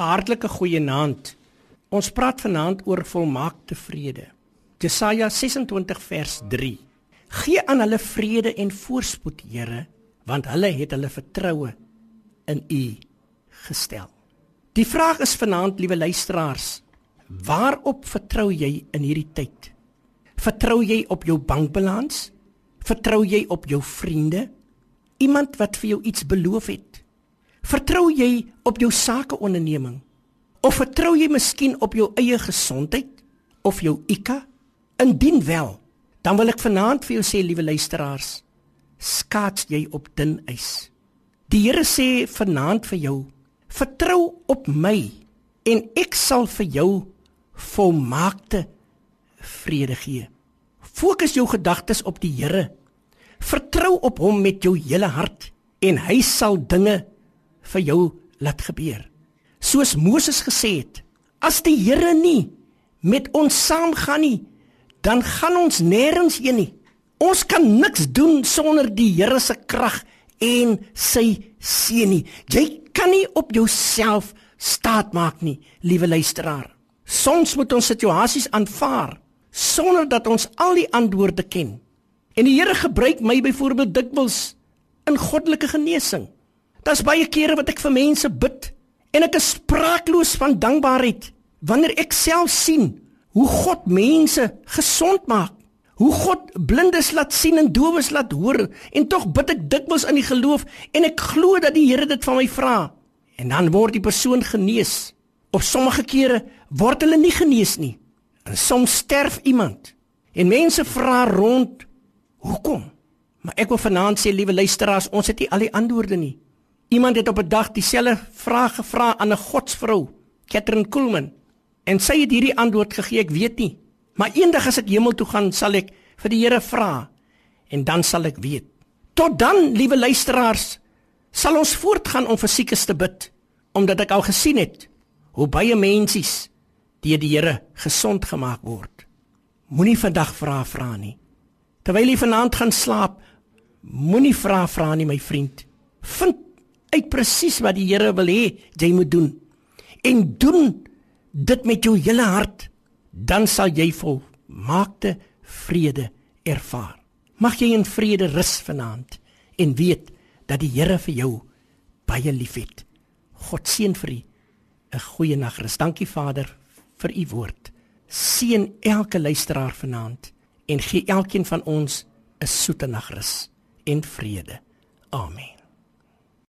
Hartlike goeienaand. Ons praat vanaand oor volmaakte vrede. Jesaja 26 vers 3. Gee aan hulle vrede en voorspoed, Here, want hulle het hulle vertroue in U gestel. Die vraag is vanaand, liewe luisteraars, waarop vertrou jy in hierdie tyd? Vertrou jy op jou bankbalans? Vertrou jy op jou vriende? Iemand wat vir jou iets beloof het? Vertrou jy op jou sakeonderneming? Of vertrou jy miskien op jou eie gesondheid of jou IQ? Indien wel, dan wil ek vanaand vir jou sê, liewe luisteraars, skaats jy op dun ys. Die Here sê vanaand vir jou, vertrou op my en ek sal vir jou volmaakte vrede gee. Fokus jou gedagtes op die Here. Vertrou op hom met jou hele hart en hy sal dinge vir jou laat gebeur. Soos Moses gesê het, as die Here nie met ons saamgaan nie, dan gaan ons nêrens heen nie. Ons kan niks doen sonder die Here se krag en sy seën nie. Jy kan nie op jouself staat maak nie, liewe luisteraar. Soms moet ons situasies aanvaar sonder dat ons al die antwoorde ken. En die Here gebruik my byvoorbeeld dikwels in goddelike genesing. Daar's baie kere wat ek vir mense bid en ek is spraakloos van dankbaarheid wanneer ek self sien hoe God mense gesond maak. Hoe God blindes laat sien en dowes laat hoor en tog bid ek dikwels in die geloof en ek glo dat die Here dit van my vra. En dan word die persoon genees. Op sommige kere word hulle nie genees nie. En soms sterf iemand. En mense vra rond hoekom? Maar ek wil vanaand sê liewe luisteraars, ons het nie al die antwoorde nie. Iemand het op 'n dag dieselfde vraag gevra aan 'n godsvrou, Catherine Kuhlman, en sy het hierdie antwoord gegee, ek weet nie. Maar eendag as ek hemel toe gaan, sal ek vir die Here vra en dan sal ek weet. Tot dan, liewe luisteraars, sal ons voortgaan om vir siekes te bid, omdat ek al gesien het hoe baie mensies deur die Here gesond gemaak word. Moenie vandag vra vra nie. Terwyl jy vanaand gaan slaap, moenie vra vra nie my vriend. Uit presies wat die Here wil hê jy moet doen. En doen dit met jou hele hart, dan sal jy volmaakte vrede ervaar. Mag jy in vrede rus vanaand en weet dat die Here vir jou baie liefhet. God seën vir u 'n goeie nagrus. Dankie Vader vir u woord. Seën elke luisteraar vanaand en gee elkeen van ons 'n soete nagrus en vrede. Amen.